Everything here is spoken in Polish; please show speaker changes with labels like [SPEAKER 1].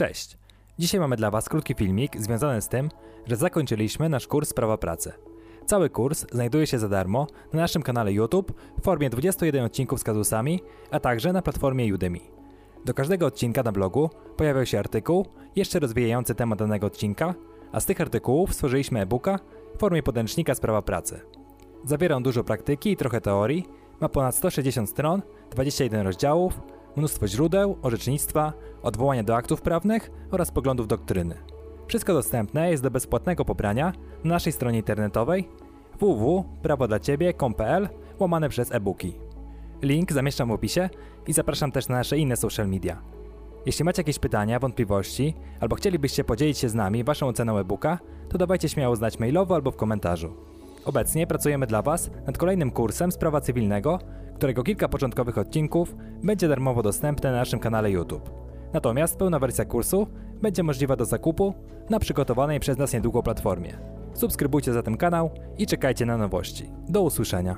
[SPEAKER 1] Cześć! Dzisiaj mamy dla Was krótki filmik związany z tym, że zakończyliśmy nasz kurs Prawa Pracy. Cały kurs znajduje się za darmo na naszym kanale YouTube w formie 21 odcinków z kazusami, a także na platformie Udemy. Do każdego odcinka na blogu pojawiał się artykuł jeszcze rozwijający temat danego odcinka, a z tych artykułów stworzyliśmy e-booka w formie podręcznika z prawa pracy. Zawiera on dużo praktyki i trochę teorii, ma ponad 160 stron, 21 rozdziałów, mnóstwo źródeł, orzecznictwa, odwołania do aktów prawnych oraz poglądów doktryny. Wszystko dostępne jest do bezpłatnego pobrania na naszej stronie internetowej www.prawodlaciebie.com.pl łamane przez e-booki. Link zamieszczam w opisie i zapraszam też na nasze inne social media. Jeśli macie jakieś pytania, wątpliwości albo chcielibyście podzielić się z nami waszą oceną e-booka, to dawajcie śmiało znać mailowo albo w komentarzu. Obecnie pracujemy dla Was nad kolejnym kursem z prawa cywilnego, którego kilka początkowych odcinków będzie darmowo dostępne na naszym kanale YouTube. Natomiast pełna wersja kursu będzie możliwa do zakupu na przygotowanej przez nas niedługo platformie. Subskrybujcie zatem kanał i czekajcie na nowości. Do usłyszenia.